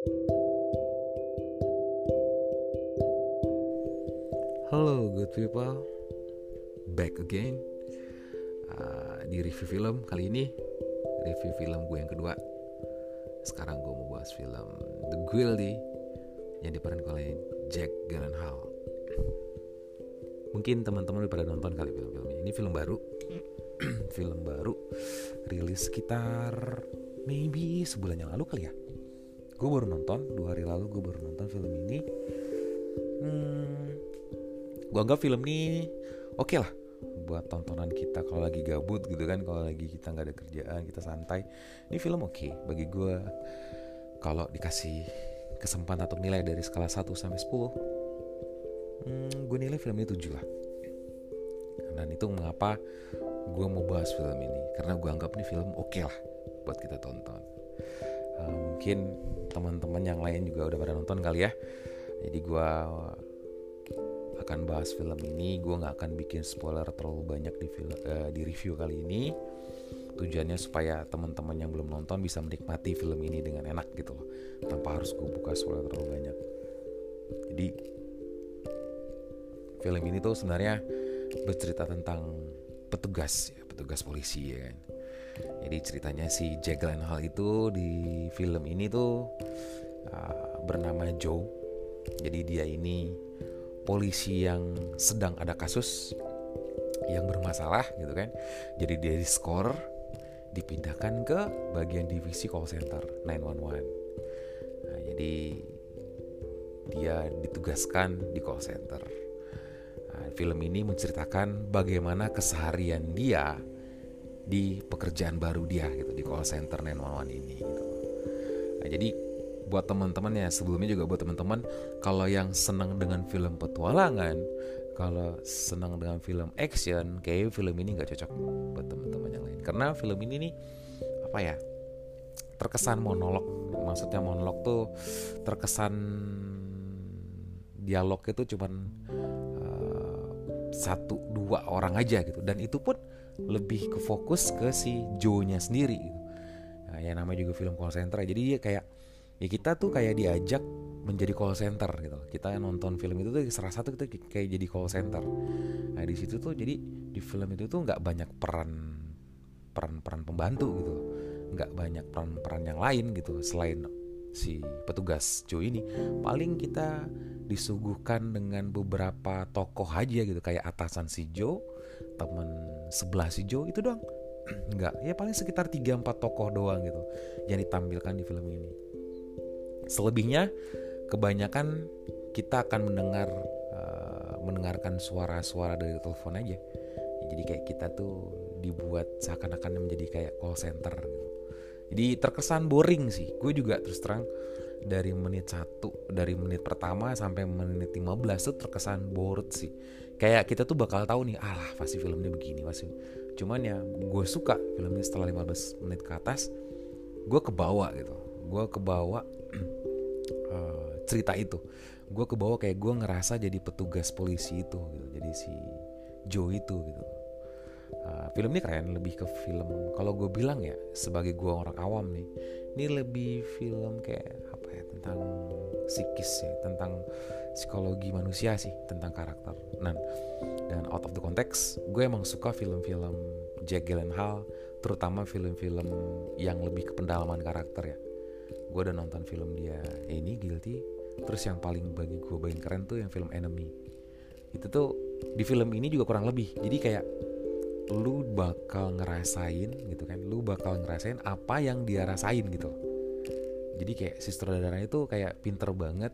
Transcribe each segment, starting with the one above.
Halo good people, back again uh, di review film kali ini review film gue yang kedua. Sekarang gue mau bahas film The Guilty yang diperankan oleh Jack Gyllenhaal. Mungkin teman-teman udah pada nonton kali film-filmnya. Ini film baru, film baru, rilis sekitar maybe sebulan yang lalu kali ya. Gue baru nonton dua hari lalu gue baru nonton film ini. Hmm, gue anggap film ini oke okay lah buat tontonan kita kalau lagi gabut gitu kan kalau lagi kita nggak ada kerjaan kita santai ini film oke okay. bagi gue kalau dikasih kesempatan atau nilai dari skala 1 sampai 10 hmm, gue nilai film ini 7 lah dan itu mengapa gue mau bahas film ini karena gue anggap ini film oke okay lah buat kita tonton uh, mungkin teman-teman yang lain juga udah pada nonton kali ya. Jadi gue akan bahas film ini. Gue nggak akan bikin spoiler terlalu banyak di film uh, di review kali ini. Tujuannya supaya teman-teman yang belum nonton bisa menikmati film ini dengan enak gitu loh. Tanpa harus gue buka spoiler terlalu banyak. Jadi film ini tuh sebenarnya bercerita tentang petugas ya petugas polisi ya kan jadi ceritanya si Jack Gyllenhaal itu di film ini tuh uh, bernama Joe. Jadi dia ini polisi yang sedang ada kasus yang bermasalah gitu kan. Jadi dia di skor dipindahkan ke bagian divisi call center 911 nah, jadi dia ditugaskan di call center. Nah, film ini menceritakan bagaimana keseharian dia di pekerjaan baru dia gitu di call center 911 ini gitu. nah, jadi buat teman-teman ya sebelumnya juga buat teman-teman kalau yang senang dengan film petualangan kalau senang dengan film action kayak film ini nggak cocok buat teman-teman yang lain. Karena film ini nih apa ya terkesan monolog. Maksudnya monolog tuh terkesan dialog itu cuman uh, satu dua orang aja gitu. Dan itu pun lebih ke fokus ke si Joe nya sendiri gitu. Nah, yang namanya juga film call center. Jadi dia kayak ya kita tuh kayak diajak menjadi call center gitu. Kita nonton film itu tuh salah satu kita kayak jadi call center. Nah di situ tuh jadi di film itu tuh nggak banyak peran peran peran pembantu gitu. Nggak banyak peran peran yang lain gitu selain si petugas Joe ini paling kita disuguhkan dengan beberapa tokoh aja gitu kayak atasan si Joe temen sebelah si Joe itu doang nggak ya paling sekitar 3-4 tokoh doang gitu yang ditampilkan di film ini Selebihnya kebanyakan kita akan mendengar uh, mendengarkan suara-suara dari telepon aja. Jadi kayak kita tuh dibuat seakan-akan menjadi kayak call center gitu. Jadi terkesan boring sih. Gue juga terus terang dari menit satu dari menit pertama sampai menit 15 tuh terkesan bored sih. Kayak kita tuh bakal tahu nih, alah pasti filmnya begini pasti. Cuman ya gue suka filmnya setelah 15 menit ke atas gue kebawa gitu. Gue kebawa uh, cerita itu gue kebawa kayak gue ngerasa jadi petugas polisi itu gitu jadi si Joe itu gitu uh, film ini keren lebih ke film kalau gue bilang ya sebagai gue orang awam nih ini lebih film kayak apa ya tentang psikis ya tentang psikologi manusia sih tentang karakter. Dan dan out of the context gue emang suka film-film Jack Gyllenhaal terutama film-film yang lebih ke pendalaman karakter ya. Gue udah nonton film dia ini guilty. Terus yang paling bagi gue paling keren tuh yang film enemy. Itu tuh di film ini juga kurang lebih. Jadi kayak lu bakal ngerasain gitu kan lu bakal ngerasain apa yang dia rasain gitu. Jadi kayak si sutradaranya itu kayak pinter banget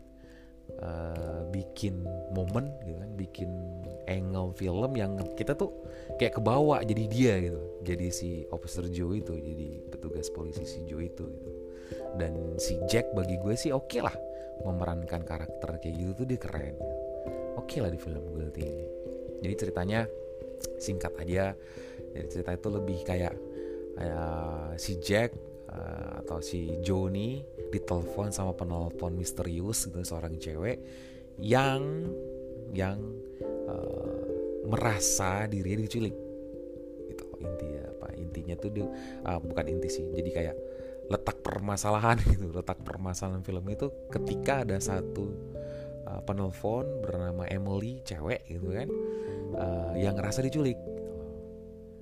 uh, bikin momen gitu kan bikin angle film yang kita tuh kayak kebawa jadi dia gitu jadi si officer Joe itu jadi petugas polisi si Joe itu gitu. Dan si Jack bagi gue sih oke okay lah memerankan karakter kayak gitu tuh dia keren. Oke okay lah di film Guilty ini. Jadi ceritanya singkat aja. Jadi cerita itu lebih kayak uh, si Jack uh, atau si Johnny ditelepon sama penelpon misterius gitu seorang cewek yang yang uh, merasa dirinya diculik. Gitu. Intinya apa? Intinya tuh dia uh, bukan inti sih. Jadi kayak letak permasalahan gitu letak permasalahan film itu ketika ada satu uh, penelpon bernama Emily cewek gitu kan uh, yang ngerasa diculik.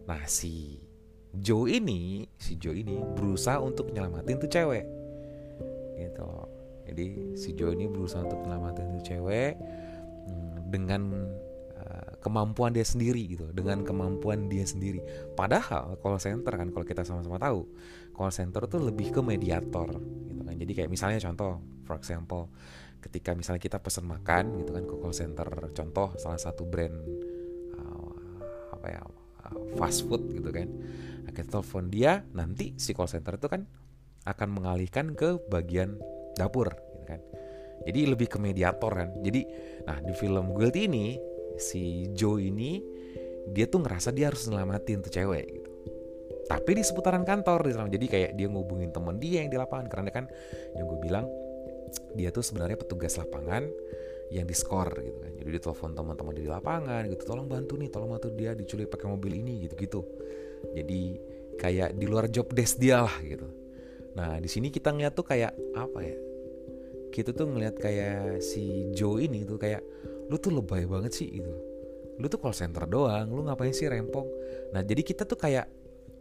Nah si Joe ini si Joe ini berusaha untuk nyelamatin tuh cewek. Gitu. Jadi si Joe ini berusaha untuk nyelamatin tuh cewek hmm, dengan kemampuan dia sendiri gitu dengan kemampuan dia sendiri. Padahal call center kan kalau kita sama-sama tahu call center tuh lebih ke mediator gitu kan. Jadi kayak misalnya contoh for example ketika misalnya kita pesan makan gitu kan ke call center contoh salah satu brand uh, apa ya uh, fast food gitu kan. Kita telepon dia nanti si call center itu kan akan mengalihkan ke bagian dapur gitu kan. Jadi lebih ke mediator kan. Jadi nah di film Guilty ini si Joe ini dia tuh ngerasa dia harus nyelamatin tuh cewek gitu. Tapi di seputaran kantor di sana jadi kayak dia ngubungin temen dia yang di lapangan. Karena kan yang gue bilang dia tuh sebenarnya petugas lapangan yang diskor gitu kan. Jadi dia telepon teman-teman di lapangan gitu tolong bantu nih tolong bantu dia diculik pakai mobil ini gitu gitu jadi kayak di luar job desk dia lah gitu. Nah di sini kita ngeliat tuh kayak apa ya? Kita tuh ngeliat kayak si Joe ini tuh kayak lu tuh lebay banget sih gitu. Lu tuh call center doang lu ngapain sih rempong? Nah jadi kita tuh kayak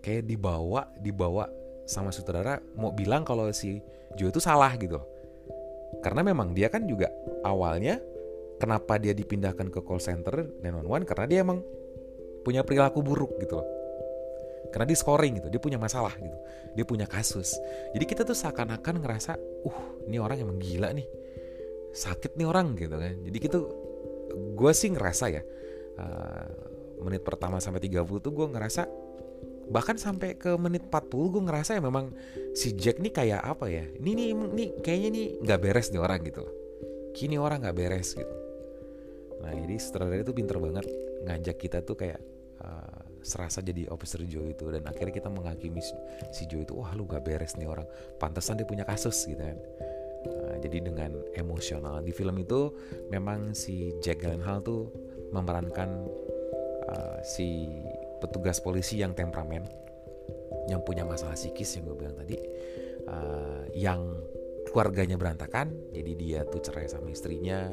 kayak dibawa dibawa sama sutradara mau bilang kalau si Joe itu salah gitu. loh karena memang dia kan juga awalnya kenapa dia dipindahkan ke call center 911 karena dia emang punya perilaku buruk gitu loh. Karena dia scoring gitu dia punya masalah gitu dia punya kasus. Jadi kita tuh seakan-akan ngerasa uh ini orang emang gila nih. Sakit nih orang gitu kan. Jadi kita gue sih ngerasa ya uh, menit pertama sampai 30 tuh gue ngerasa bahkan sampai ke menit 40 gue ngerasa ya memang si Jack nih kayak apa ya? Ini nih nih kayaknya nih nggak beres nih orang gitu. Kini orang nggak beres gitu. Nah jadi sutradara itu pinter banget ngajak kita tuh kayak uh, serasa jadi officer Joe itu dan akhirnya kita menghakimi si, Joe itu wah lu gak beres nih orang. Pantesan dia punya kasus gitu kan. Eh, jadi dengan emosional. Di film itu memang si Jack Gyllenhaal tuh memerankan uh, si petugas polisi yang temperamen yang punya masalah psikis yang gue bilang tadi uh, yang keluarganya berantakan jadi dia tuh cerai sama istrinya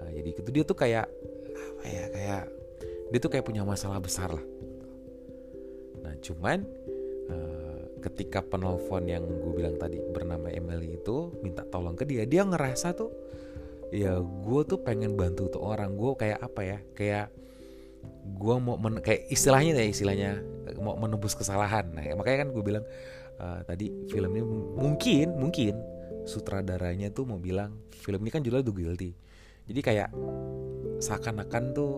uh, jadi itu dia tuh kayak apa ya kayak dia tuh kayak punya masalah besar lah. Nah cuman uh, ketika penelpon yang gue bilang tadi bernama Emily itu minta tolong ke dia dia ngerasa tuh ya gue tuh pengen bantu tuh orang. Gue kayak apa ya kayak gue mau men kayak istilahnya ya istilahnya mau menebus kesalahan. Nah makanya kan gue bilang uh, tadi film ini mungkin mungkin sutradaranya tuh mau bilang film ini kan judulnya The Guilty. Jadi kayak seakan-akan tuh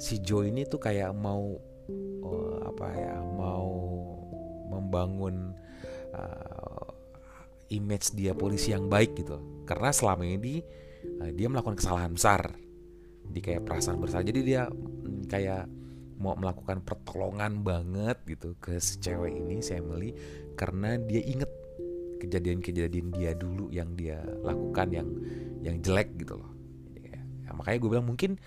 si Joe ini tuh kayak mau uh, apa ya mau membangun uh, image dia polisi yang baik gitu. Karena selama ini uh, dia melakukan kesalahan besar. Di kayak perasaan bersalah jadi dia kayak mau melakukan pertolongan banget gitu ke si cewek ini si Emily karena dia inget kejadian-kejadian dia dulu yang dia lakukan yang yang jelek gitu loh. Ya, ya, makanya gue bilang mungkin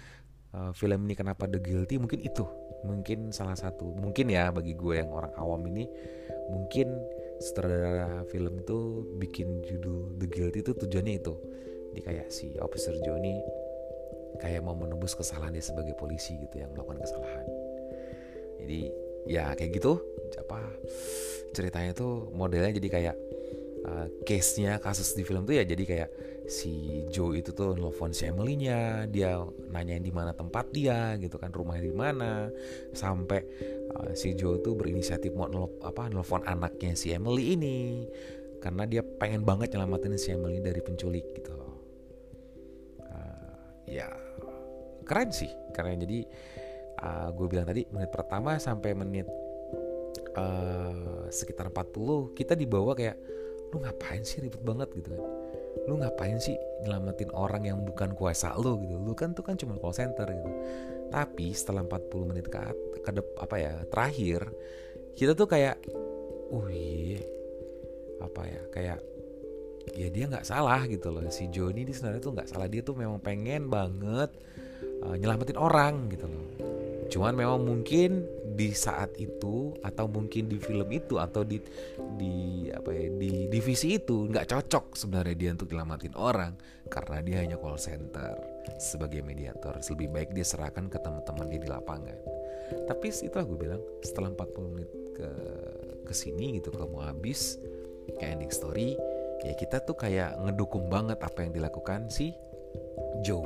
uh, film ini kenapa The Guilty? Mungkin itu. Mungkin salah satu mungkin ya bagi gue yang orang awam ini mungkin sutradara film itu bikin judul The Guilty itu tujuannya itu. Di kayak si Officer Johnny kayak mau menebus kesalahan dia sebagai polisi gitu yang melakukan kesalahan jadi ya kayak gitu apa ceritanya tuh modelnya jadi kayak uh, case-nya kasus di film tuh ya jadi kayak si Joe itu tuh nelfon si Emily-nya, dia nanyain di mana tempat dia gitu kan, rumahnya di mana. Sampai uh, si Joe tuh berinisiatif mau nelf, apa nelfon anaknya si Emily ini karena dia pengen banget nyelamatin si Emily dari penculik gitu loh. Uh, ya keren sih, karena jadi uh, gue bilang tadi menit pertama sampai menit uh, sekitar 40 kita dibawa kayak lu ngapain sih ribet banget? Gitu kan. Lu ngapain sih nyelamatin orang yang bukan kuasa lu? Gitu. Lu kan tuh kan cuma call center gitu. Tapi setelah 40 menit ke, ke apa ya terakhir kita tuh kayak iya apa ya kayak ya dia nggak salah gitu loh. Si Joni di sebenarnya tuh nggak salah. Dia tuh memang pengen banget uh, nyelamatin orang gitu loh. Cuman memang mungkin di saat itu atau mungkin di film itu atau di di apa ya di divisi itu nggak cocok sebenarnya dia untuk nyelamatin orang karena dia hanya call center sebagai mediator. Lebih baik dia serahkan ke teman-teman dia di lapangan. Tapi itu aku bilang setelah 40 menit ke ke sini gitu kalau mau habis kayak ending story ya kita tuh kayak ngedukung banget apa yang dilakukan si Joe.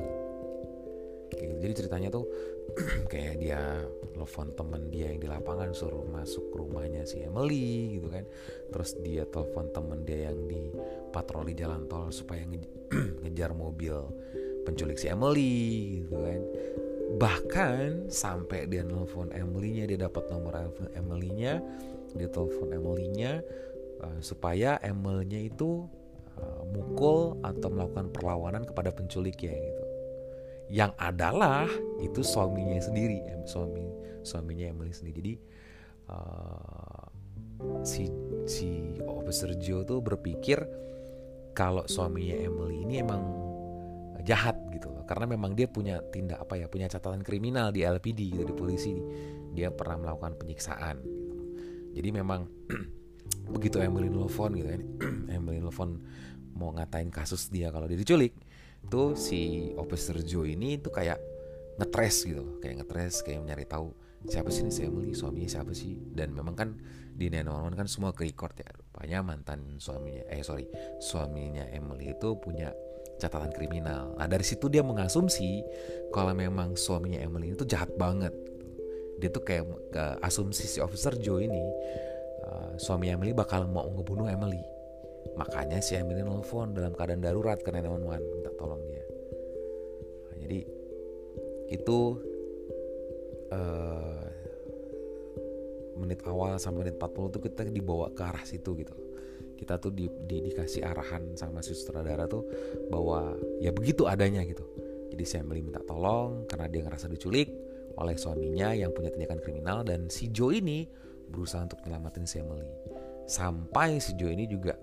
Jadi ceritanya tuh kayak dia telepon temen dia yang di lapangan suruh masuk rumahnya si Emily gitu kan. Terus dia telepon temen dia yang di patroli jalan tol supaya nge ngejar mobil penculik si Emily gitu kan. Bahkan sampai dia nelfon Emily-nya dia dapat nomor Emily-nya dia telepon Emily-nya uh, supaya Emily-nya itu uh, mukul atau melakukan perlawanan kepada penculiknya gitu yang adalah itu suaminya sendiri suami suaminya Emily sendiri. Jadi uh, si si Officer Joe tuh berpikir kalau suaminya Emily ini emang jahat gitu loh. Karena memang dia punya tindak apa ya punya catatan kriminal di LPD gitu di polisi. Dia pernah melakukan penyiksaan gitu. jadi memang begitu Emily nelfon gitu kan Emily nelfon mau ngatain kasus dia kalau dia diculik tuh si Officer Joe ini tuh kayak ngetres gitu kayak ngetres kayak mencari tahu siapa sih ini Emily suaminya siapa sih? Dan memang kan di 911 kan semua ke record ya rupanya mantan suaminya eh sorry suaminya Emily itu punya catatan kriminal. Nah dari situ dia mengasumsi kalau memang suaminya Emily itu jahat banget. Dia tuh kayak asumsi si Officer Joe ini uh, suami Emily bakal mau ngebunuh Emily Makanya si Emily nelfon dalam keadaan darurat ke 911 minta tolong dia. Nah, jadi itu uh, menit awal sampai menit 40 tuh kita dibawa ke arah situ gitu. Kita tuh di, di, dikasih arahan sama sutradara tuh bahwa ya begitu adanya gitu. Jadi si Emily minta tolong karena dia ngerasa diculik oleh suaminya yang punya tindakan kriminal dan si Joe ini berusaha untuk menyelamatin si Emily. Sampai si Joe ini juga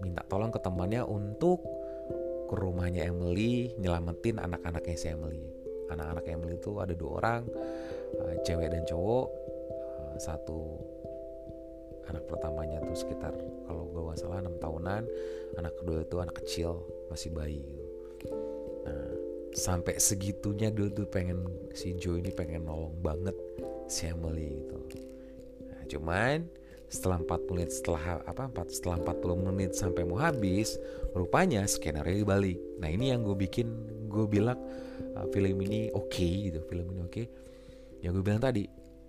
minta tolong ke temannya untuk ke rumahnya Emily nyelamatin anak-anaknya si Emily. Anak-anak Emily itu ada dua orang uh, cewek dan cowok. Uh, satu anak pertamanya tuh sekitar kalau gue gak salah enam tahunan. Anak kedua itu anak kecil masih bayi. Gitu. nah sampai segitunya dulu tuh pengen si Joe ini pengen nolong banget si Emily gitu. Nah, cuman setelah 40 menit setelah apa 4 setelah 40 menit sampai mau habis rupanya skenario dibalik nah ini yang gue bikin gue bilang uh, film ini oke okay, gitu film ini oke. Okay. yang gue bilang tadi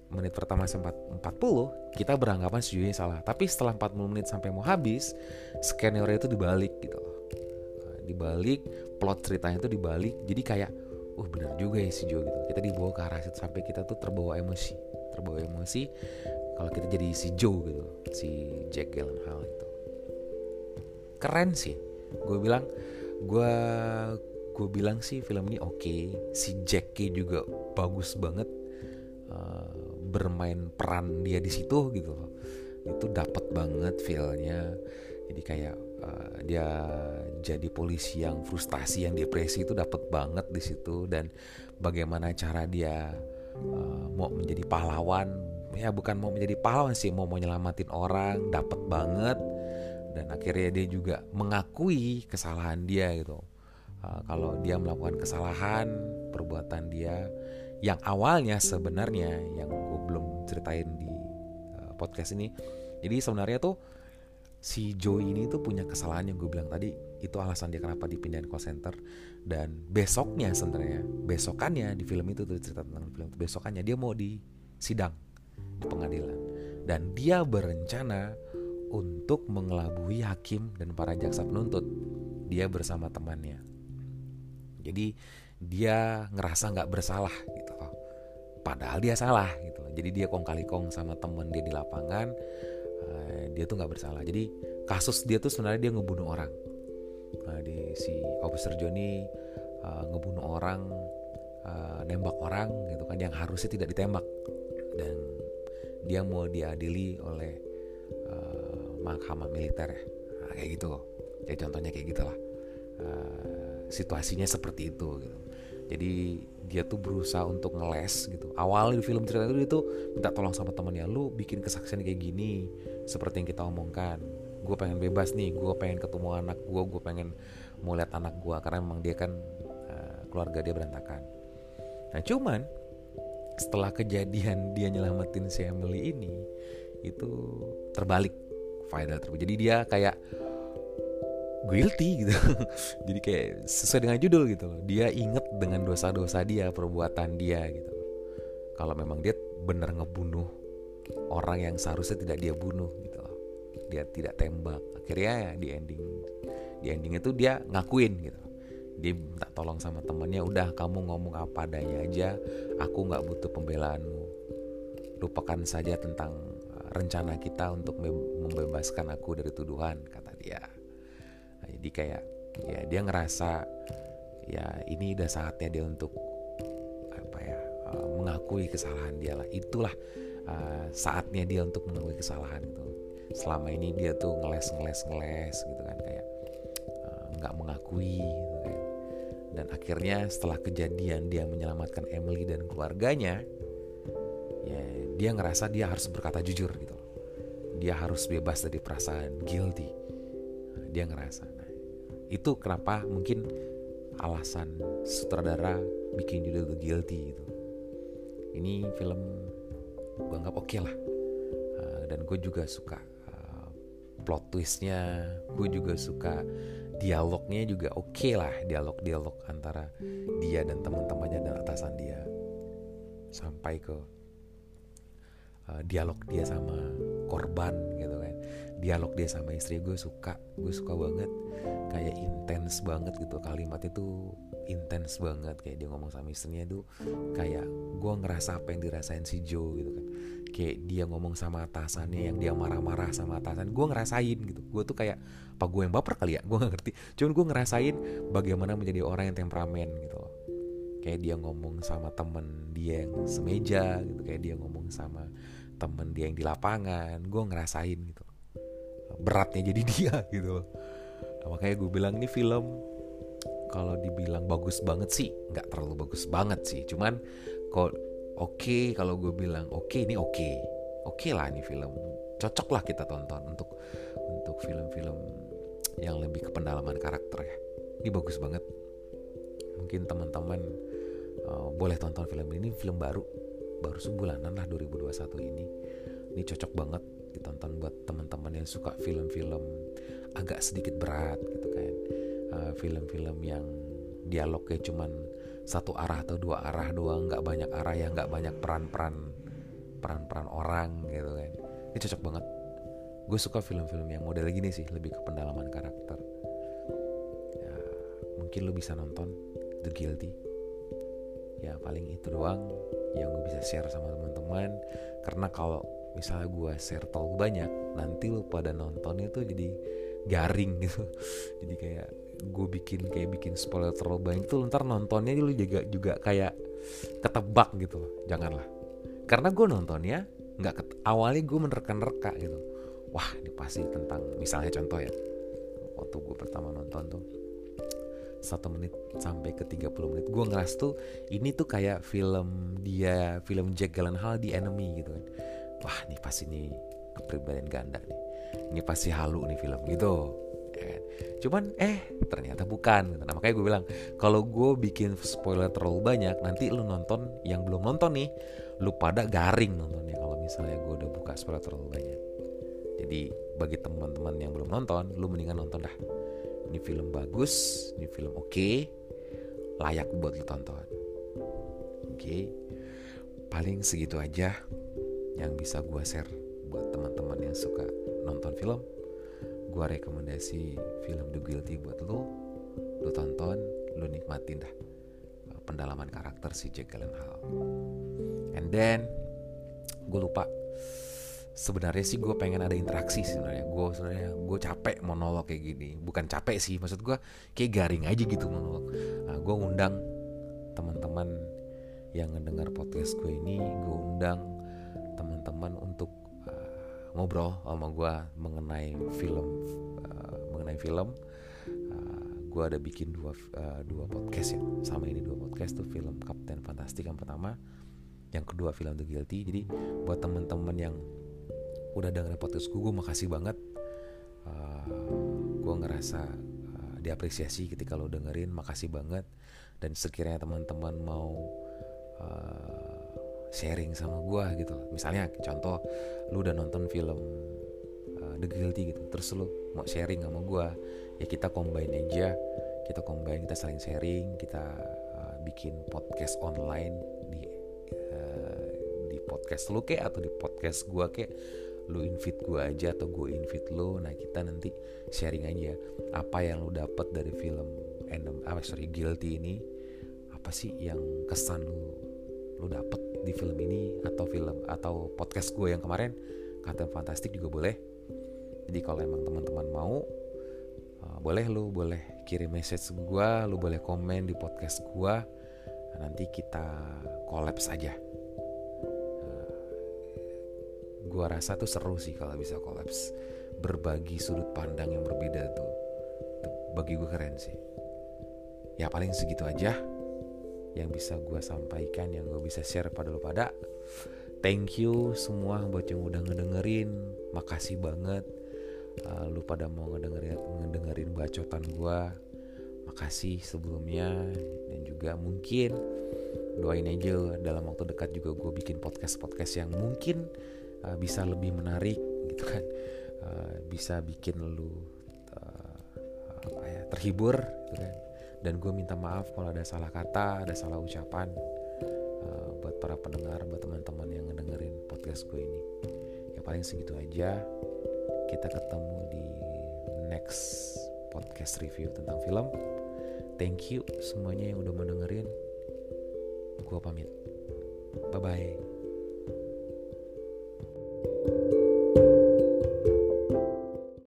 menit pertama sampai 40 kita beranggapan sejujurnya salah. Tapi setelah 40 menit sampai mau habis skenario itu dibalik gitu uh, dibalik plot ceritanya itu dibalik. Jadi kayak oh benar juga ya si Jo gitu. Kita dibawa ke arah situ sampai kita tuh terbawa emosi. Terbawa emosi kalau kita jadi si Joe gitu si Jack Gyllenhaal itu. Keren sih. Gue bilang gue gue bilang sih film ini oke. Okay. si Jackie juga bagus banget. Uh, bermain peran dia di situ gitu loh. Itu dapat banget feelnya. Jadi kayak uh, dia jadi polisi yang frustasi yang depresi itu dapat banget di situ. Dan bagaimana cara dia uh, mau menjadi pahlawan ya bukan mau menjadi pahlawan sih mau mau nyelamatin orang dapat banget. Dan akhirnya dia juga mengakui kesalahan dia gitu. Uh, kalau dia melakukan kesalahan perbuatan dia yang awalnya sebenarnya yang gue belum ceritain di uh, podcast ini. Jadi sebenarnya tuh si Joey ini tuh punya kesalahan yang gue bilang tadi. Itu alasan dia kenapa dipindahin call center. Dan besoknya sebenarnya besokannya di film itu tuh cerita tentang film itu besokannya dia mau di sidang di pengadilan. Dan dia berencana untuk mengelabui hakim dan para jaksa penuntut. Dia bersama temannya. Jadi dia ngerasa nggak bersalah gitu loh. Padahal dia salah gitu loh. Jadi dia kong kali kong sama temen dia di lapangan uh, dia tuh nggak bersalah. Jadi kasus dia tuh sebenarnya dia ngebunuh orang. Nah, di si officer Johnny uh, ngebunuh orang uh, nembak orang gitu kan yang harusnya tidak ditembak. Dan dia mau diadili oleh uh, mahkamah militer ya. Nah, kayak gitu. Loh jadi contohnya kayak gitulah. Uh, situasinya seperti itu gitu. Jadi dia tuh berusaha untuk ngeles gitu. Awal di film cerita itu dia tuh minta tolong sama temennya lu bikin kesaksian kayak gini seperti yang kita omongkan. Gue pengen bebas nih gue pengen ketemu anak gue gue pengen mau lihat anak gue karena memang dia kan uh, keluarga dia berantakan. Nah cuman setelah kejadian dia nyelamatin si Emily ini itu terbalik final terbalik. Jadi dia kayak guilty gitu. Jadi kayak sesuai dengan judul gitu loh. Dia inget dengan dosa-dosa dia perbuatan dia gitu. Kalau memang dia benar ngebunuh orang yang seharusnya tidak dia bunuh gitu loh. Dia tidak tembak. Akhirnya ya di ending di ending itu dia ngakuin gitu dia minta tolong sama temannya udah kamu ngomong apa adanya aja aku nggak butuh pembelaanmu. Lupakan saja tentang uh, rencana kita untuk membebaskan aku dari tuduhan kata dia. Jadi kayak ya dia ngerasa ya ini udah saatnya dia untuk apa ya uh, mengakui kesalahan dia lah. Itulah uh, saatnya dia untuk mengakui kesalahan itu. Selama ini dia tuh ngeles ngeles ngeles gitu kan kayak nggak uh, mengakui dan akhirnya setelah kejadian dia menyelamatkan Emily dan keluarganya ya dia ngerasa dia harus berkata jujur gitu. Dia harus bebas dari perasaan guilty. Dia ngerasa. Itu kenapa mungkin alasan sutradara bikin judul The Guilty gitu. Ini film gue anggap oke okay lah. Uh, dan gue juga suka plot twistnya. Gue juga suka dialognya juga oke okay lah dialog-dialog antara dia dan teman-temannya dan atasan dia. Sampai ke uh, dialog dia sama korban gitu kan. Dialog dia sama istri gue suka gue suka banget. Kayak intens banget gitu kalimat itu intens banget. Kayak dia ngomong sama istrinya itu kayak gue ngerasa apa yang dirasain si Joe gitu kan kayak dia ngomong sama atasannya yang dia marah-marah sama atasan gue ngerasain gitu. Gue tuh kayak apa gue yang baper kali ya? Gue gak ngerti. Cuman gue ngerasain bagaimana menjadi orang yang temperamen gitu loh. Kayak dia ngomong sama temen dia yang semeja gitu kayak dia ngomong sama temen dia yang di lapangan gue ngerasain gitu. Beratnya jadi dia gitu loh. Nah, makanya gue bilang ini film kalau dibilang bagus banget sih nggak terlalu bagus banget sih. Cuman kok oke okay, kalau gue bilang oke okay, ini oke. Okay. oke okay lah ini film. Cocok lah kita tonton untuk untuk film-film yang lebih ke pendalaman karakter ya. Ini bagus banget. Mungkin teman-teman uh, boleh tonton film ini. Film baru baru sebulanan lah 2021 ini. Ini cocok banget ditonton buat teman-teman yang suka film-film agak sedikit berat gitu kan. Uh, film-film yang dialognya cuman satu arah atau dua arah doang nggak banyak arah ya nggak banyak peran-peran peran-peran orang gitu kan. Ini cocok banget. Gue suka film-film yang model gini sih lebih ke pendalaman karakter. Ya, mungkin lo bisa nonton The Guilty. Ya paling itu doang yang gue bisa share sama teman-teman. Karena kalau misalnya gue share terlalu banyak nanti lo pada nontonnya tuh jadi garing gitu. Jadi kayak gue bikin kayak bikin spoiler terlalu banyak tuh ntar nontonnya lu juga juga kayak ketebak gitu janganlah. Karena gue nontonnya nggak ket, awalnya gue menerka-nerka gitu. Wah ini pasti tentang misalnya contoh ya waktu gue pertama nonton tuh satu menit sampai ke 30 menit gue ngeras tuh ini tuh kayak film dia film Jack Gyllenhaal di Enemy gitu kan. Wah ini pasti nih kepribadian ganda nih. Ini pasti halu nih film gitu ya kan? cuman eh ternyata bukan nah makanya gue bilang kalau gue bikin spoiler terlalu banyak nanti lu nonton yang belum nonton nih lu pada garing nontonnya kalau misalnya gue udah buka spoiler terlalu banyak. Jadi bagi teman-teman yang belum nonton lu mendingan nonton dah. Ini film bagus ini film oke okay, layak buat lu tonton. Oke? Okay. paling segitu aja yang bisa gue share buat teman-teman yang suka nonton film gue rekomendasi film The Guilty buat lo lo tonton lo nikmatin dah uh, pendalaman karakter si Jack Gyllenhaal. And then gue lupa. Sebenarnya sih gue pengen ada interaksi sebenarnya. Gue sebenarnya gue capek monolog kayak gini. Bukan capek sih maksud gue kayak garing aja gitu monolog. Nah, gue undang teman-teman yang ngedengar podcast gue ini gue undang teman-teman untuk ngobrol sama gue mengenai film uh, mengenai film. Uh, gue ada bikin dua uh, dua podcast ya. Sama ini dua podcast tuh film Kapten Fantastik yang pertama. Yang kedua film The Guilty. Jadi buat temen-temen yang udah dengerin podcast gue gue makasih banget. Uh, gue ngerasa uh, diapresiasi ketika lo dengerin. Makasih banget. Dan sekiranya teman-teman mau uh, sharing sama gue gitu. Misalnya contoh lu udah nonton film uh, The Guilty gitu terus lu mau sharing sama gue ya kita combine aja. Kita combine kita saling sharing kita uh, bikin podcast online di uh, di podcast lu kayak atau di podcast gue kayak lu invite gue aja atau gue invite lu nah kita nanti sharing aja. Apa yang lu dapat dari film Endem ah sorry Guilty ini apa sih yang kesan lu lu dapet di film ini atau film atau podcast gue yang kemarin kata fantastik juga boleh. Jadi kalau emang teman-teman mau uh, boleh lu boleh kirim message gue lu boleh komen di podcast gue nah, nanti kita kolaps aja. Uh, gue rasa tuh seru sih kalau bisa kolaps berbagi sudut pandang yang berbeda tuh, tuh bagi gue keren sih. Ya paling segitu aja yang bisa gue sampaikan yang gue bisa share pada lo pada. Thank you semua buat yang udah ngedengerin. Makasih banget uh, lu pada mau ngedengerin ngedengerin bacotan gue makasih sebelumnya dan juga mungkin doain aja dalam waktu dekat juga gue bikin podcast podcast yang mungkin uh, bisa lebih menarik gitu kan. Uh, bisa bikin lu uh, apa ya terhibur gitu kan dan gue minta maaf kalau ada salah kata ada salah ucapan uh, buat para pendengar buat teman-teman yang ngedengerin podcast gue ini. Ya paling segitu aja. Kita ketemu di next podcast review tentang film. Thank you semuanya yang udah mau dengerin gue pamit. Bye bye